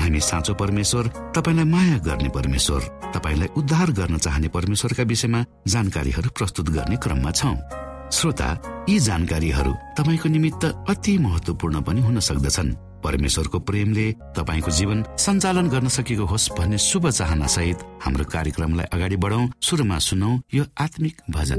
हामी साँचो परमेश्वर तपाईँलाई माया गर्ने परमेश्वर तपाईँलाई उद्धार गर्न चाहने परमेश्वरका विषयमा जानकारीहरू प्रस्तुत गर्ने क्रममा छौ। श्रोता यी जानकारीहरू तपाईँको निमित्त अति महत्वपूर्ण पनि हुन सक्दछन्। परमेश्वरको प्रेमले तपाईँको जीवन सञ्चालन गर्न सकेको होस् भन्ने शुभ चाहना सहित हाम्रो कार्यक्रमलाई अगाडि बढाउ। सुरुमा सुनौ यो आत्मिक भजन।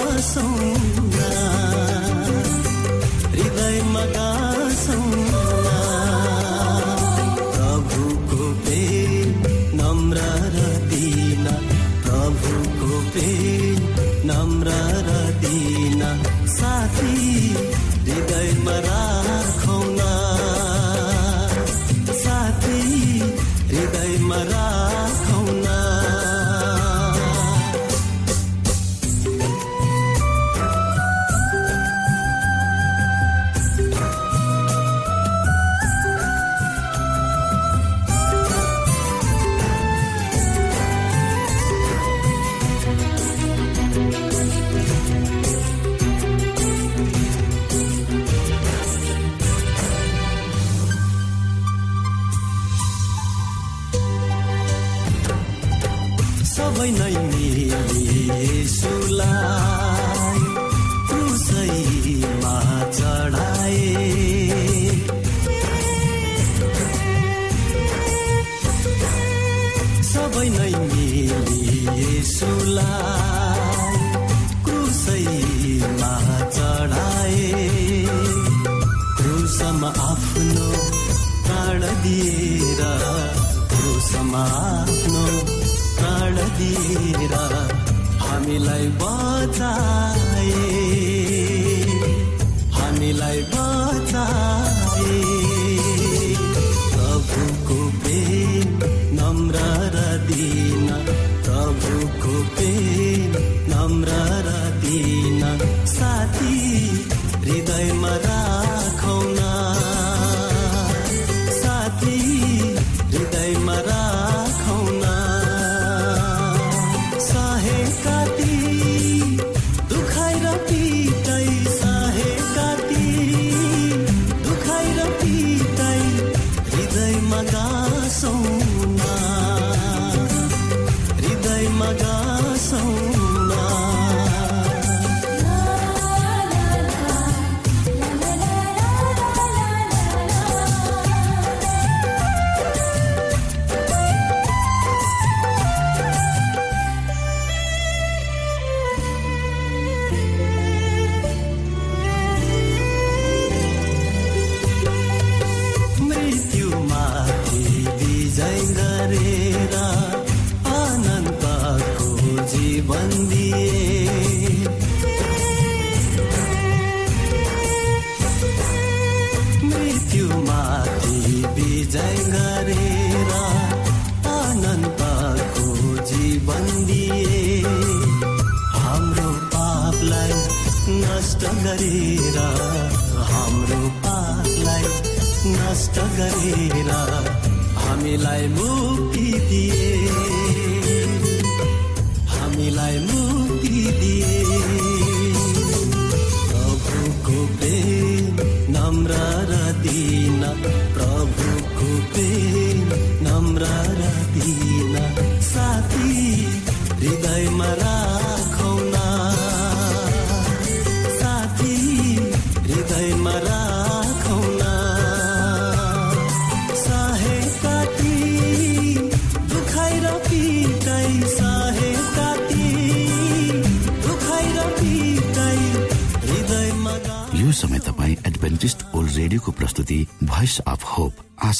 प्राण दिएर पुरुषमा आफ्नो प्राण दिएर हामीलाई बचा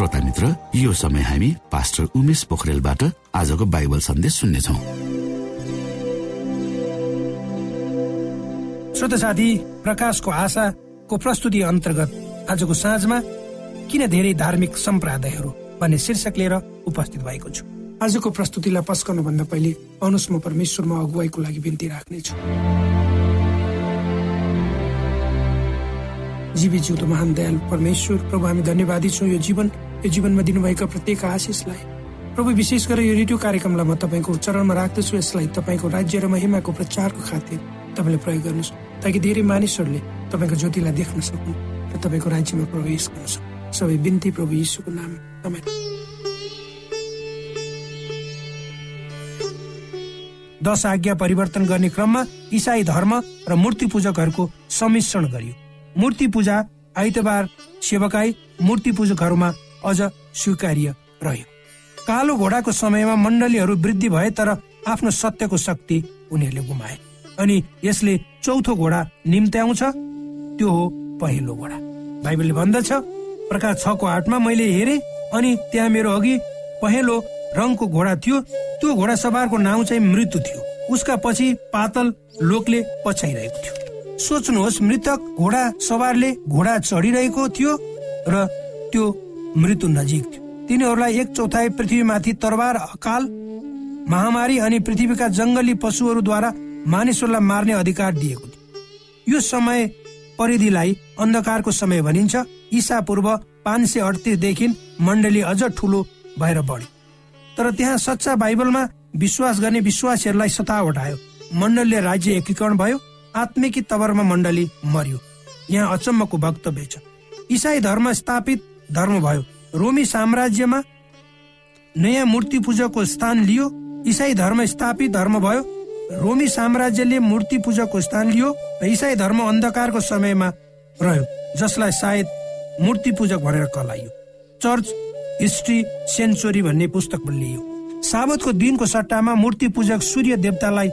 श्रोता मित्र यो समय हामी पास्टर उमेश पोखरेलबाट आजको बाइबल सन्देश सुन्नेछौ। श्रोत साथी प्रकाशको आशाको प्रस्तुति अन्तर्गत आजको साँझमा किन धेरै धार्मिक सम्प्रदायहरू भन्ने शीर्षक लिएर उपस्थित भएको छु। आजको प्रस्तुतिलाई पस्कनु भन्दा पहिले अनुस म परमेश्वरमा अगुवाईको लागि बिन्ती राख्नेछु। जीवी जिउँदो महान दयाल परमेश्वर। प्रभु हामी धन्यवादी छौँ यो जीवन। यो जीवनमा दिनुभएका प्रत्येक आशिषलाई। प्रभु विशेष गरेर यो रेडियो कार्यक्रमलाई म तपाईँको चरणमा राख्दछु। यसलाई तपाईँको राज्य र महिमाको प्रचारको खातिर तपाईँले प्रयोग गर्नुहोस् ताकि धेरै मानिसहरूले तपाईँको ज्योतिलाई देख्न सकुन् र तपाईँको राज्यमा प्रवेश गर्न सक्नु। सबै बिन्ती प्रभु यीशुको नाम। दश आज्ञा परिवर्तन गर्ने क्रममा इसाई धर्म र मूर्ति पूजकहरूको सम्मिश्रण गरियो। मूर्ति पूजा आइतबार सेवकाई मूर्ति पूजकहरूमा अझ स्वीकार्य रह्यो। कालो घोडाको समयमा मण्डलीहरू वृद्धि भए तर आफ्नो सत्यको शक्ति उनीहरूले गुमाए। अनि यसले चौथो घोडा निम्त्याउँछ त्यो हो पहिलो घोडा। बाइबलले भन्दछ प्रकाश छको आठमा मैले हेरे अनि त्यहाँ मेरो अघि पहेँलो रङको घोडा थियो। त्यो घोडा सवारको नाउँ चाहिँ मृत्यु थियो। उसका पछि पातल लोकले पछाइरहेको थियो। सोच्नुहोस् मृतक घोडा सवारले घोडा चढिरहेको थियो र त्यो मृत्यु नजिक थियो। तिनीहरूलाई एक चौथाइ पृथ्वीमाथि तरबार अकाल महामारी अनि पृथ्वीका जङ्गली पशुहरूद्वारा मानिसहरूलाई मार्ने अधिकार दिएको थियो। यो समय परिधिलाई अन्धकारको समय भनिन्छ। ईसा पूर्व पाँच सय अडतिसदेखि मण्डली अझ ठुलो भएर बढ्यो। तर त्यहाँ सच्चा बाइबलमा विश्वास गर्ने विश्वासीहरूलाई सतावट आयो। मण्डलीले राज्य एकीकरण भयो। आत्मिकी तवरमा मण्डली मर्यो। यहाँ अचम्मको वक्तव्य छ। इसाई धर्म स्थापित धर्म भयो। रोमी साम्राज्यमा नयाँ मूर्ति पूजाको स्थान लियो। इसाई धर्म स्थापित धर्म भयो। रोमी साम्राज्यले मूर्ति पूजाको स्थान लियो र इसाई धर्म अन्धकारको समयमा रह्यो जसलाई सायद मूर्ति पूजक भनेर कलाइयो चर्च हिस्ट्री सेन्चुरी भन्ने पुस्तक लिइयो साबतको दिनको सट्टामा मूर्ति पूजक सूर्य देवतालाई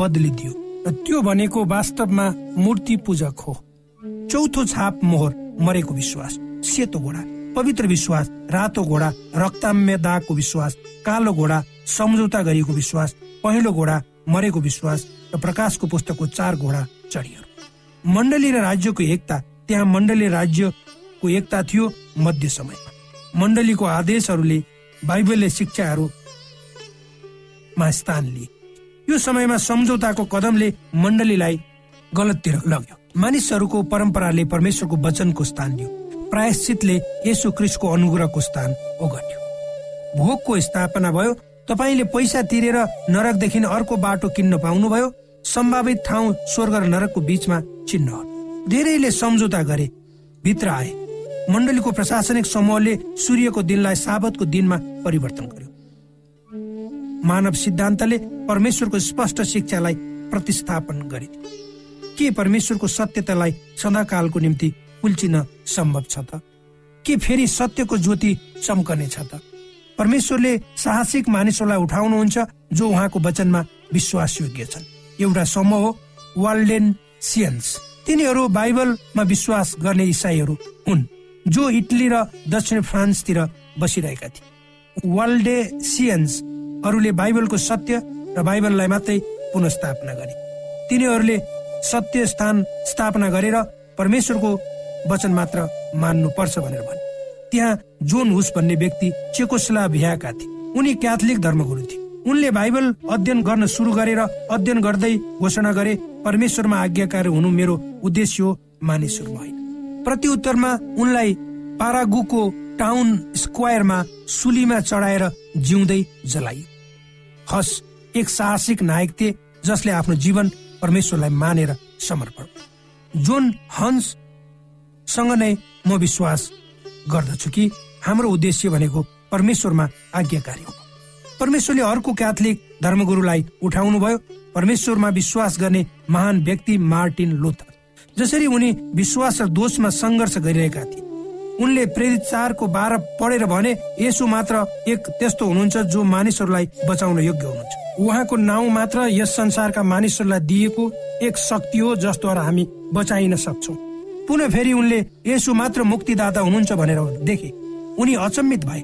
बदलिदियो त्यो भनेको वास्तवमा मूर्ति पूजक हो। चौथो छाप मोहर मरेको विश्वास सेतो घोडा पवित्र विश्वास रातो घोडा रक्ताम्य दागको विश्वास कालो घोडा सम्झौता गरिएको विश्वास पहिलो घोडा मरेको विश्वास र प्रकाशको पुस्तकको चार घोडा चढियो मण्डली र राज्यको एकता त्यहाँ मण्डली राज्यको एकता थियो मध्य समयमा। मण्डलीको आदेशहरूले बाइबलले शिक्षाहरूमा स्थान लिए। यो समयमा सम्झौताको कदमले मण्डलीलाई गलततिर लग्यो। मानिसहरूको परम्पराले परमेश्वरको वचनको स्थान लियो प्रायश्चितले यसो क्रिसको अनुग्रहको स्थान ओगट्यो। भोगको स्थापना भयो तपाईँले पैसा तिरेर नरकदेखि अर्को बाटो किन्न पाउनुभयो सम्भावित ठाउँ स्वर्ग र नरकको बीचमा चिन्ह धेरैले सम्झौता गरे भित्र आए। मण्डलीको प्रशासनिक समूहले सूर्यको दिनलाई साबतको दिनमा परिवर्तन गर्यो। मानव सिद्धान्तले परमेश्वरको स्पष्ट शिक्षालाई प्रतिस्थापन गरिदियो के परमेश्वरको सत्यतालाई सदाकालको निम्ति उल्चिन सम्भव छ त? के फेरि सत्यको ज्योति चम्कने छ त? परमेश्वरले साहसिक मानिसहरूलाई उठाउनुहुन्छ जो उहाँको वचनमा विश्वास योग्य छन्। एउटा समूह हो वाल्डेनसियन्स तिनीहरू बाइबलमा विश्वास गर्ने इसाईहरू हुन् जो इटली र दक्षिण फ्रान्सतिर बसिरहेका थिए। वाल्डेसियन्सहरूले बाइबलको सत्य र बाइबललाई मात्रै पुनस्थापना गरे। तिनीहरूले सत्य स्थान स्थापना गरेर परमेश्वरको वचन मात्र मान्नुपर्छ भनेर भने। त्यहाँ जोन हुस भन्ने व्यक्ति चेकोस्ला भियाका थिए। उनी क्याथोलिक धर्मगुरु थिए। उनले बाइबल अध्ययन गर्न सुरु गरेर अध्ययन गर्दै घोषणा गरे परमेश्वरमा आज्ञाकारी हुनु मेरो उद्देश्य हो मानिसहरूमा होइन प्रत्युत्तरमा उनलाई पारागुको टाउन स्क्वायरमा सुलीमा चढाएर जिउँदै जलाइयो। हस एक साहसिक नायक थिए जसले आफ्नो जीवन परमेश्वरलाई मानेर समर्पण। जोन हन्स सँग नै म विश्वास गर्दछु कि हाम्रो उद्देश्य भनेको परमेश्वरमा आज्ञाकारी हो। परमेश्वरले अर्को क्याथोलिक धर्मगुरुलाई उठाउनु भयो परमेश्वरमा विश्वास गर्ने महान व्यक्ति मार्टिन लोथर जसरी उनी विश्वास र दोषमा सङ्घर्ष गरिरहेका थिए। उनले प्रेरित चारको बाह्र पढेर भने यसो मात्र एक त्यस्तो हुनुहुन्छ जो मानिसहरूलाई बचाउन योग्य हुनुहुन्छ। उहाँको नाउँ मात्र यस संसारका मानिसहरूलाई दिएको एक शक्ति हो जसद्वारा हामी बचाइन सक्छौँ। पुनः फेरि उनले यसो मात्र मुक्तिदाता हुनुहुन्छ भनेर देखे। उनी अचम्मित भए।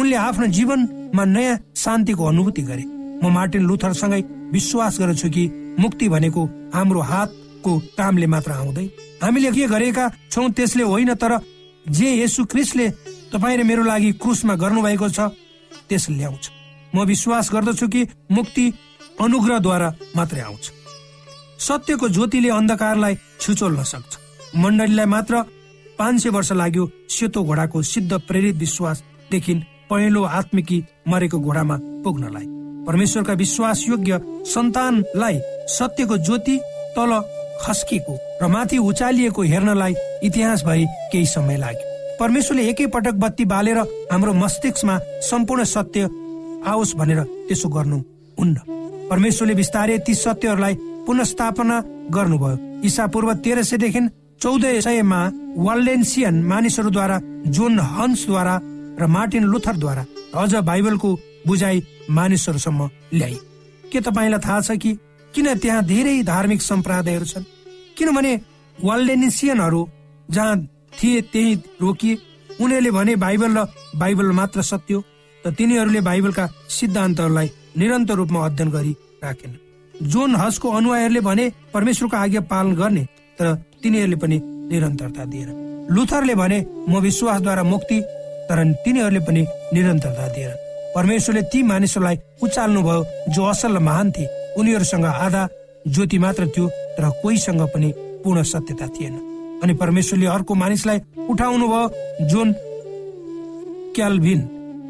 उनले आफ्नो जीवनमा नयाँ शान्तिको अनुभूति गरे। म मार्टिन लुथरसँगै विश्वास गर्छु कि मुक्ति भनेको हाम्रो हातको कामले मात्र आउँदै। हामीले के गरेका छौँ त्यसले होइन तर जे यसु क्रिस्टले तपाईँ र मेरो लागि क्रुसमा गर्नुभएको छ त्यसले ल्याउँछ। म विश्वास गर्दछु कि मुक्ति अनुग्रहद्वारा मात्रै आउँछ। सत्यको ज्योतिले अन्धकारलाई छिचोल्न सक्छ। मण्डलीलाई मात्र पाँच सय वर्ष लाग्यो सेतो घोडाको सिद्ध प्रेरित विश्वासदेखि पहेँलो आत्मिकी मरेको घोडामा पुग्नलाई। परमेश्वरका विश्वास योग्य सन्तानलाई सत्यको ज्योति तल खस्किएको र माथि उचालिएको हेर्नलाई इतिहासभरि केही समय लाग्यो। परमेश्वरले एकै पटक बत्ती बालेर हाम्रो मस्तिष्कमा सम्पूर्ण सत्य आओस् भनेर त्यसो गर्नु हुन्न परमेश्वरले बिस्तारै ती सत्यहरूलाई पुनस्थापना गर्नुभयो। ईसा पूर्व तेह्र सयदेखि चौध सयमा वाल्डेन्सियन मानिसहरूद्वारा जोन हन्सद्वारा र मार्टिन लुथरद्वारा अझ बाइबलको बुझाइ मानिसहरूसम्म ल्याइ के तपाईँलाई थाहा छ कि किन त्यहाँ धेरै धार्मिक सम्प्रदायहरू छन्? किनभने वाल्डेनिसियनहरू जहाँ थिए त्यही रोकिए। उनीहरूले भने बाइबल र बाइबल मात्र सत्य त तिनीहरूले बाइबलका सिद्धान्तहरूलाई निरन्तर रूपमा अध्ययन गरी राखेन। जोन हसको अनुयायीहरूले भने परमेश्वरको आज्ञा पालन गर्ने तर तिनीहरूले पनि निरन्तरता दिएर लुथरले भने म विश्वासद्वारा मुक्ति तर तिनीहरूले पनि निरन्तरता दिएर परमेश्वरले ती मानिसहरूलाई उचाल्नु भयो जो असल र महान थिए। उनीहरूसँग आधा ज्योति मात्र थियो तर कोहीसँग पनि पूर्ण सत्यता थिएन। अनि परमेश्वरले अर्को मानिसलाई उठाउनु भयो जुन क्यालभिन।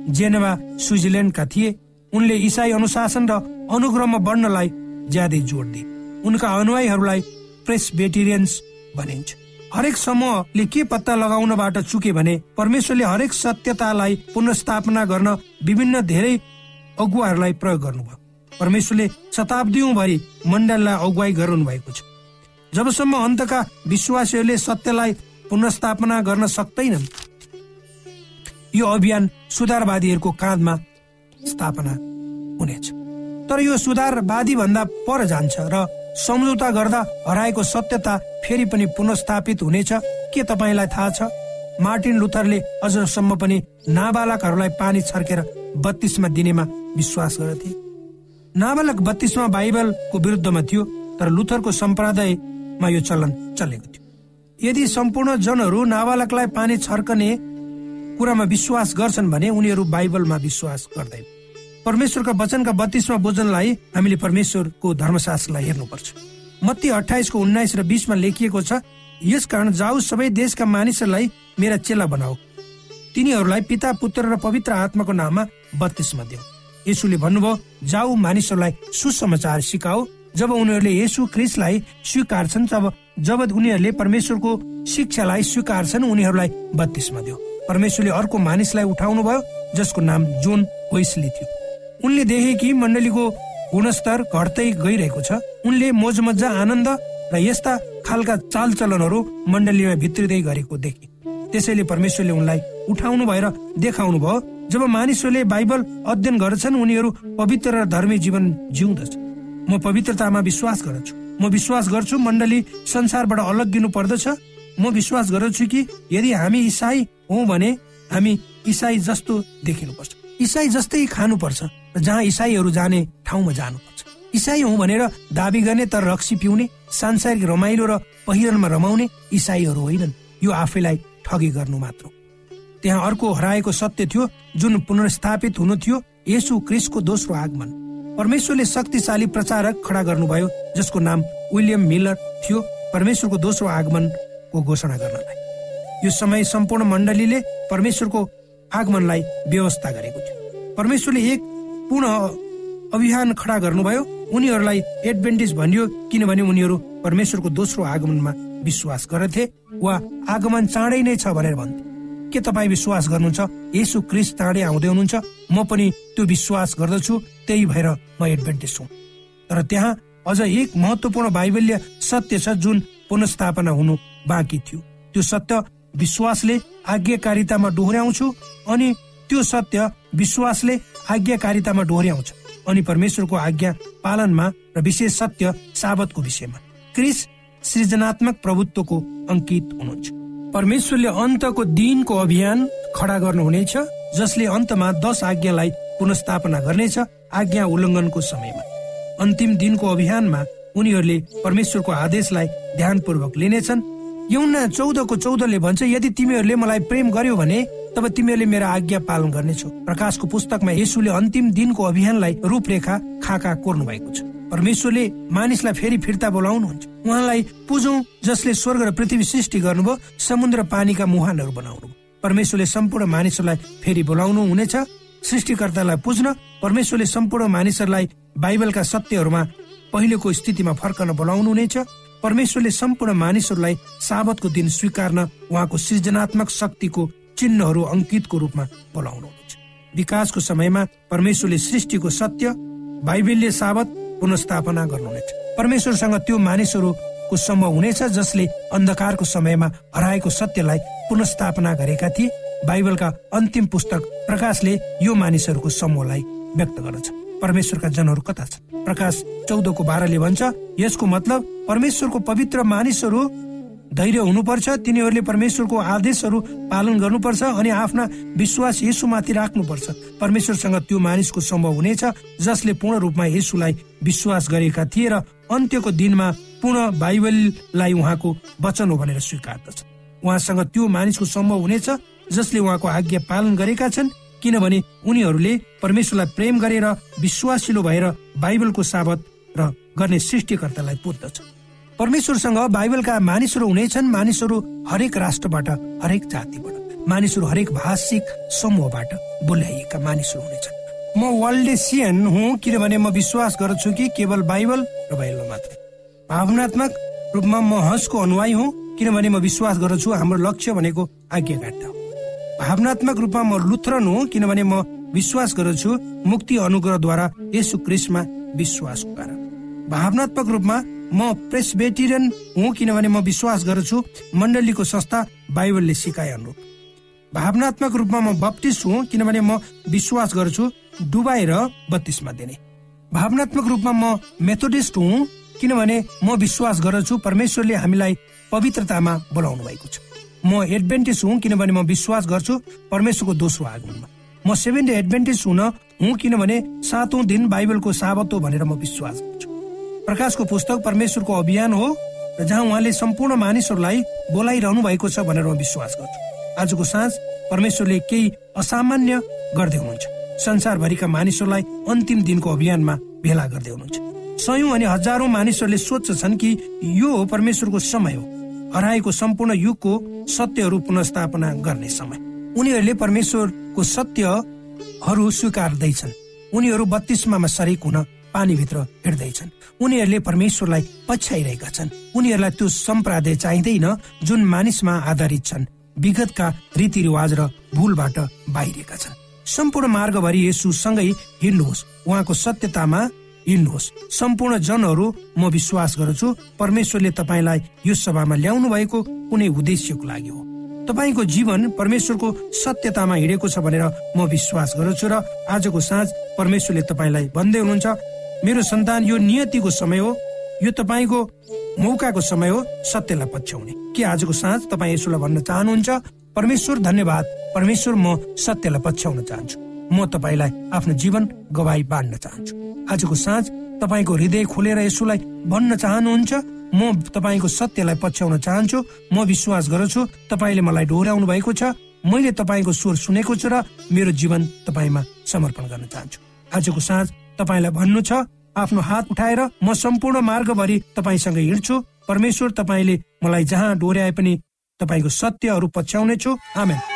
जेनेवा स्विजरल्यान्डका थिए उनले इसाई अनुशासन र अनुग्रहमा बढ्नलाई ज्यादै जोड दिए। उनका अनुयायीहरूलाई प्रेसबेटेरियन्स भनिन्छ। हरेक समूहले के पत्ता लगाउनबाट चुके भने परमेश्वरले हरेक सत्यतालाई पुनस्थापना गर्न विभिन्न धेरै अगुवाहरूलाई प्रयोग गर्नुभयो। परमेश्वरले शताब्दीभरि मण्डललाई अगुवाई गराउनु भएको छ। जबसम्म अन्तका विश्वासीहरूले सत्यलाई पुनस्थापना गर्न सक्दैनन् यो अभियान सुधारवादीहरूको काँधमा स्थापना हुनेछ। तर यो सुधारवादी भन्दा पर जान्छ र सम्झौता गर्दा हराएको सत्यता फेरि पनि पुनस्थापित हुनेछ। के तपाईँलाई थाहा छ? मार्टिन लुथरले अझसम्म पनि नाबालकहरूलाई पानी छर्केर बत्तीसमा दिनेमा विश्वास गर्दथे नाबालक बत्तीसमा बाइबलको विरुद्धमा थियो तर लुथरको सम्प्रदायमा यो चलन चलेको थियो। यदि सम्पूर्ण जनहरू नाबालकलाई पानी छर्कने कुरामा विश्वास गर्छन् भने उनीहरू बाइबलमा विश्वास गर्दैन। परमेश्वरका वचनका बत्तीसमा बोजनलाई हामीले परमेश्वरको धर्मशास्त्रलाई हेर्नुपर्छ। मत्ती अठाइसको उन्नाइस र बिसमा लेखिएको छ यस कारण जाऊ सबै देशका मानिसहरूलाई मेरा चेला बनाऊ। तिनीहरूलाई पिता पुत्र र पवित्र आत्माको नाममा बत्तीसमा देऊ। यसुले भन्नुभयो जाऊ मानिसहरूलाई सुसमाचार सिकाऊ। जब उनीहरूले यसु क्रिसलाई स्वीकार्छन् तब जब उनीहरूले परमेश्वरको शिक्षालाई स्वीकार्छन् उनीहरूलाई बत्तीसमा देऊ। परमेश्वरले अर्को मानिसलाई उठाउनु भयो जसको नाम जोन वेस्ली थियो। उनले देखे कि मण्डलीको गुणस्तर घट्दै गइरहेको छ। उनले मोजमजा आनन्द र यस्ता खालका चालचलनहरू मण्डलीमा भित्रिँदै गरेको देखे। त्यसैले परमेश्वरले उनलाई उठाउनु भएर देखाउनु भयो जब मानिसहरूले बाइबल अध्ययन गर्छन् उनीहरू पवित्र र धर्मी जीवन जिउँदछ। म पवित्रतामा विश्वास गर्छु। म विश्वास गर्छु मण्डली संसारबाट अलग्गिनु पर्दछ। म विश्वास गर्दछु कि यदि हामी इसाई हौ भने हामी इसाई जस्तो देखिनुपर्छ। इसाई जस्तै खानुपर्छ र जहाँ इसाईहरू जाने ठाउँमा जानुपर्छ। इसाई हौ भनेर दावी गर्ने तर रक्सी पिउने सांसारिक रमाइलो र पहिरनमा रमाउने इसाईहरू होइनन्। यो आफैलाई ठगी गर्नु मात्र। त्यहाँ अर्को हराएको सत्य थियो जुन पुनर्स्थापित हुनु थियो यसु क्रिसको दोस्रो आगमन। परमेश्वरले शक्तिशाली प्रचारक खडा गर्नुभयो जसको नाम विलियम मिलर थियो। परमेश्वरको दोस्रो आगमनको घोषणा गर्नलाई। यो समय सम्पूर्ण मण्डलीले परमेश्वरको आगमनलाई व्यवस्था गरेको थियो। परमेश्वरले एक पूर्ण अभियान खडा गर्नुभयो। उनीहरूलाई एडभेन्टेज भनियो किनभने उनीहरू परमेश्वरको दोस्रो आगमनमा विश्वास गर्दथे वा आगमन चाँडै नै छ भनेर भन्थे। के तपाईँ विश्वास गर्नुहुन्छ? यसु क्रिस चाँडै आउँदै हुनुहुन्छ। म पनि त्यो विश्वास गर्दछु। त्यही भएर म एडभेन्टेज हुँ। तर त्यहाँ अझ एक महत्वपूर्ण बाइबल्य सत्य छ जुन पुनस्थापना हुनु बाँकी थियो। त्यो सत्य विश्वासले आज्ञाकारितामा डोहोऱ्याउँछु अनि त्यो सत्य विश्वासले आज्ञाकारितामा डोहोऱ्याउँछ। अनि परमेश्वरको आज्ञा पालनमा र विशेष सत्य साबतको विषयमा। क्रिस सृजनात्मक प्रभुत्वको अंकित हुनुहुन्छ। परमेश्वरले अन्तको दिनको अभियान खडा गर्नुहुनेछ जसले अन्तमा दश आज्ञालाई पुनस्थापना गर्नेछ आज्ञा उल्लङ्घनको समयमा। अन्तिम दिनको अभियानमा उनीहरूले परमेश्वरको आदेशलाई ध्यानपूर्वक लिनेछन् यौना चौधको चौधले भन्छ यदि तिमीहरूले मलाई प्रेम गर्यो भने तब तिमीहरूले मेरो आज्ञा पालन गर्नेछौ। प्रकाशको पुस्तकमा यसुले अन्तिम दिनको अभियानलाई रूपरेखा खाका कोर्नु भएको छ। परमेश्वरले मानिसलाई फेरि फिर्ता बोलाउनुहुन्छ। उहाँलाई पुजौं जसले स्वर्ग र पृथ्वी सृष्टि गर्नुभयो समुद्र पानीका मुहानहरू बनाउनु परमेश्वरले सम्पूर्ण मानिसहरूलाई फेरि बोलाउनु हुनेछ सृष्टिकर्तालाई पुज्न परमेश्वरले सम्पूर्ण मानिसहरूलाई बाइबलका सत्यहरूमा पहिलेको स्थितिमा फर्कन बोलाउनु हुनेछ। परमेश्वरले सम्पूर्ण मानिसहरूलाई साबतको दिन स्वीकार्न उहाँको सृजनात्मक शक्तिको चिन्हहरू अङ्कितको रूपमा बोलाउनुहुन्छ। विकासको समयमा परमेश्वरले सृष्टिको सत्य बाइबलले साबत पुनस्थापना गर्नुहुनेछ। परमेश्वरसँग त्यो मानिसहरूको सम्भव हुनेछ जसले अन्धकारको समयमा हराएको सत्यलाई पुनस्थापना गरेका थिए। बाइबलका अन्तिम पुस्तक प्रकाशले यो मानिसहरूको समूहलाई व्यक्त गर्दछ। परमेश्वरका जनहरू कता छन्? प्रकाश चौधको बाह्रले भन्छ यसको मतलब परमेश्वरको पवित्र मानिसहरू धैर्य हुनुपर्छ तिनीहरूले परमेश्वरको आदेशहरू पालन गर्नुपर्छ अनि आफ्ना विश्वास यसुमाथि राख्नुपर्छ। परमेश्वरसँग त्यो मानिसको सम्भव हुनेछ जसले पूर्ण रूपमा यसुलाई विश्वास गरेका थिए र अन्त्यको दिनमा पूर्ण बाइबललाई उहाँको वचन हो भनेर स्वीकार्दछ। उहाँसँग त्यो मानिसको सम्भव हुनेछ जसले उहाँको आज्ञा पालन गरेका छन्। किनभने उनीहरूले परमेश्वरलाई प्रेम गरेर विश्वासिलो भएर बाइबलको साबत र गर्ने सृष्टिकर्तालाई पुज्दछ परमेश्वरसँग बाइबलका मानिसहरू हुनेछन् मानिसहरू हरेक राष्ट्रबाट हरेक जातिबाट मानिसहरू हरेक भाषिक समूहबाट बोल्याइएका मानिसहरू हुनेछन्। म वर्ल्डेसियन हुँ किनभने म विश्वास गर्छु कि केवल बाइबल र बाइबल मात्रै। भावनात्मक रूपमा म हजको अनुयायी हुँ किनभने म विश्वास गर्छु हाम्रो लक्ष्य भनेको आज्ञाकारिता हो भावनात्मक रूपमा म लुथरन हुँ किनभने म विश्वास गर्दछु मुक्ति अनुग्रहद्वारा यसु क्रिस्टमा विश्वासको कारण। भावनात्मक रूपमा म प्रेसबेटिरियन हुँ किनभने म विश्वास गर्दछु मण्डलीको संस्था बाइबलले सिकाए अनुरूप। भावनात्मक रूपमा म बप्टिस्ट हुँ किनभने म विश्वास गर्छु डुबाएर बत्तिसमा दिने। भावनात्मक रूपमा म मेथोडिस्ट हुँ किनभने म विश्वास गर्दछु परमेश्वरले हामीलाई पवित्रतामा बोलाउनु भएको छ। म एडभेन्टेज हुँ किनभने म विश्वास गर्छु परमेश्वरको दोस्रो आगमनमा। म सेभेन डे एडभेन्टेज हुन हुँ किनभने सातौं दिन बाइबलको साबत हो भनेर म विश्वास गर्छु। प्रकाशको पुस्तक परमेश्वरको अभियान हो र जहाँ उहाँले सम्पूर्ण मानिसहरूलाई बोलाइरहनु भएको छ भनेर म विश्वास गर्छु। आजको साँझ परमेश्वरले केही असामान्य गर्दै हुनुहुन्छ। संसारभरिका मानिसहरूलाई अन्तिम दिनको अभियानमा भेला गर्दै हुनुहुन्छ। सयौं अनि हजारौं मानिसहरूले सोध्छन् कि यो हो परमेश्वरको समय हो। हराएको सम्पूर्ण युगको सत्यहरू पुनस्थापना गर्ने समय। उनीहरूले परमेश्वरको सत्यहरू स्वीकार्दैछन्। उनीहरू बत्तीसमा सरिक हुन पानीभित्र हिँड्दैछन्। उनीहरूले परमेश्वरलाई पछ्याइरहेका छन्। उनीहरूलाई त्यो सम्प्रादय चाहिँदैन जुन मानिसमा आधारित छन्। विगतका रीतिरिवाज र भूलबाट बाहिरिएका छन्। सम्पूर्ण मार्गभरि यसुसँगै हिँड्नुहोस्। उहाँको सत्यतामा हिँड्नुहोस्। सम्पूर्ण जनहरू म विश्वास गर्छु परमेश्वरले तपाईँलाई यो सभामा ल्याउनु भएको कुनै उद्देश्यको लागि हो। तपाईँको जीवन परमेश्वरको सत्यतामा हिँडेको छ भनेर म विश्वास गर्छु र आजको साँझ परमेश्वरले तपाईँलाई भन्दै हुनुहुन्छ मेरो सन्तान यो नियतिको समय हो। यो तपाईँको मौकाको समय हो सत्यलाई पछ्याउने। के आजको साँझ तपाईँ यसोलाई भन्न चाहनुहुन्छ? परमेश्वर धन्यवाद। परमेश्वर म सत्यलाई पछ्याउन चाहन्छु। म तपाईँलाई आफ्नो जीवन गवाई बाँड्न चाहन्छु। आजको साँझ तपाईँको हृदय खोलेर यसोलाई भन्न चाहनुहुन्छ। म तपाईँको सत्यलाई पछ्याउन चाहन्छु। म विश्वास गर्छु तपाईँले मलाई डोर्याउनु भएको छ। मैले तपाईँको स्वर सुनेको छु र मेरो जीवन तपाईँमा समर्पण गर्न चाहन्छु। आजको साँझ तपाईँलाई भन्नु छ आफ्नो हात उठाएर म सम्पूर्ण मार्गभरि तपाईँसँग हिँड्छु। परमेश्वर तपाईँले मलाई जहाँ डोर्याए पनि तपाईँको सत्यहरू पछ्याउने छु आमेन।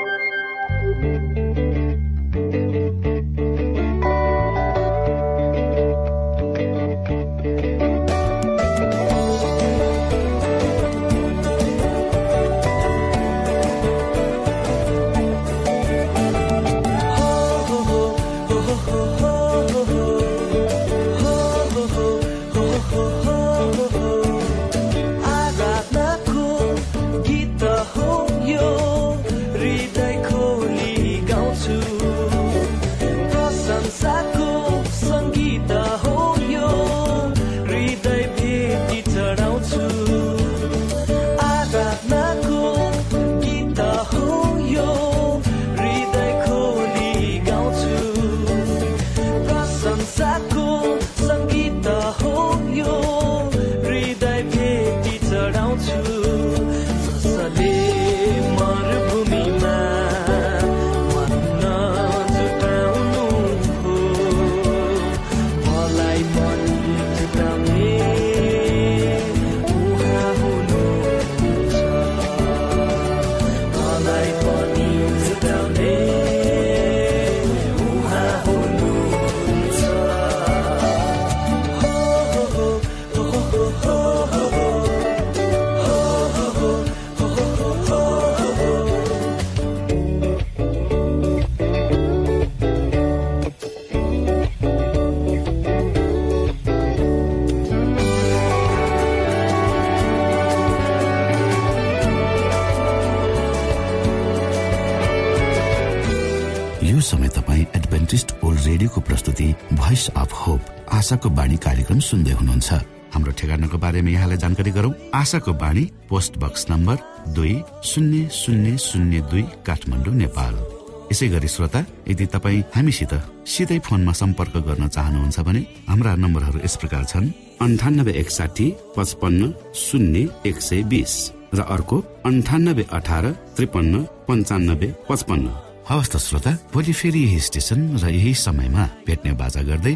आशाको बाणी कार्यक्रम सुन्दै हुनुहुन्छ। हाम्रो ठेगानाको बारेमा यहाँलाई जानकारी गरौँ। आशाको बाणी पोस्ट बक्स नम्बर दुई शून्य शून्य शून्य दुई काठमाडौँ नेपाल। यसै गरी श्रोता यदि तपाईँ हामीसित सिधै फोनमा सम्पर्क गर्न चाहनुहुन्छ भने हाम्रा नम्बरहरू यस प्रकार छन्। अन्ठानब्बे एकसाठी पचपन्न शून्य एक सय बिस र अर्को अन्ठानब्बे अठार त्रिपन्न पन्चानब्बे पचपन्न। हवस् त श्रोता भोलि फेरि यही स्टेशन र यही समयमा भेट्ने बाजा गर्दै